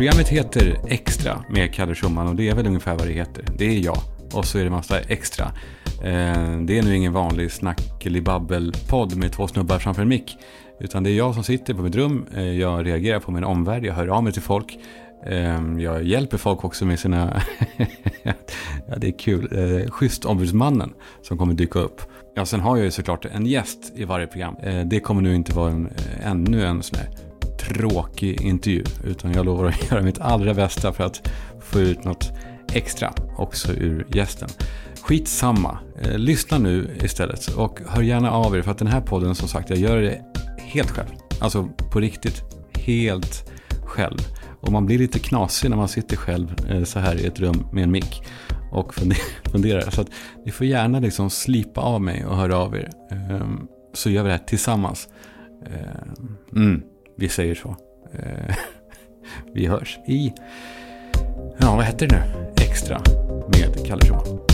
Programmet heter Extra med Kalle Schumann och det är väl ungefär vad det heter. Det är jag och så är det massa extra. Eh, det är nu ingen vanlig snackelibabbel-podd med två snubbar framför en mick. Utan det är jag som sitter på mitt rum, eh, jag reagerar på min omvärld, jag hör av mig till folk. Eh, jag hjälper folk också med sina, ja det är kul, schysst ombudsmannen som kommer dyka upp. Ja, sen har jag ju såklart en gäst i varje program. Det kommer nu inte vara en, ännu en sån här tråkig intervju. Utan jag lovar att göra mitt allra bästa för att få ut något extra också ur gästen. Skitsamma, eh, lyssna nu istället och hör gärna av er för att den här podden som sagt, jag gör det helt själv. Alltså på riktigt, helt själv. Och man blir lite knasig när man sitter själv eh, så här i ett rum med en mick och funderar. Så att ni får gärna liksom slipa av mig och höra av er. Ehm, så gör vi det här tillsammans. Ehm, mm, vi säger så. Eh, vi hörs i, ja vad heter det nu? Extra med Kalle Schumann.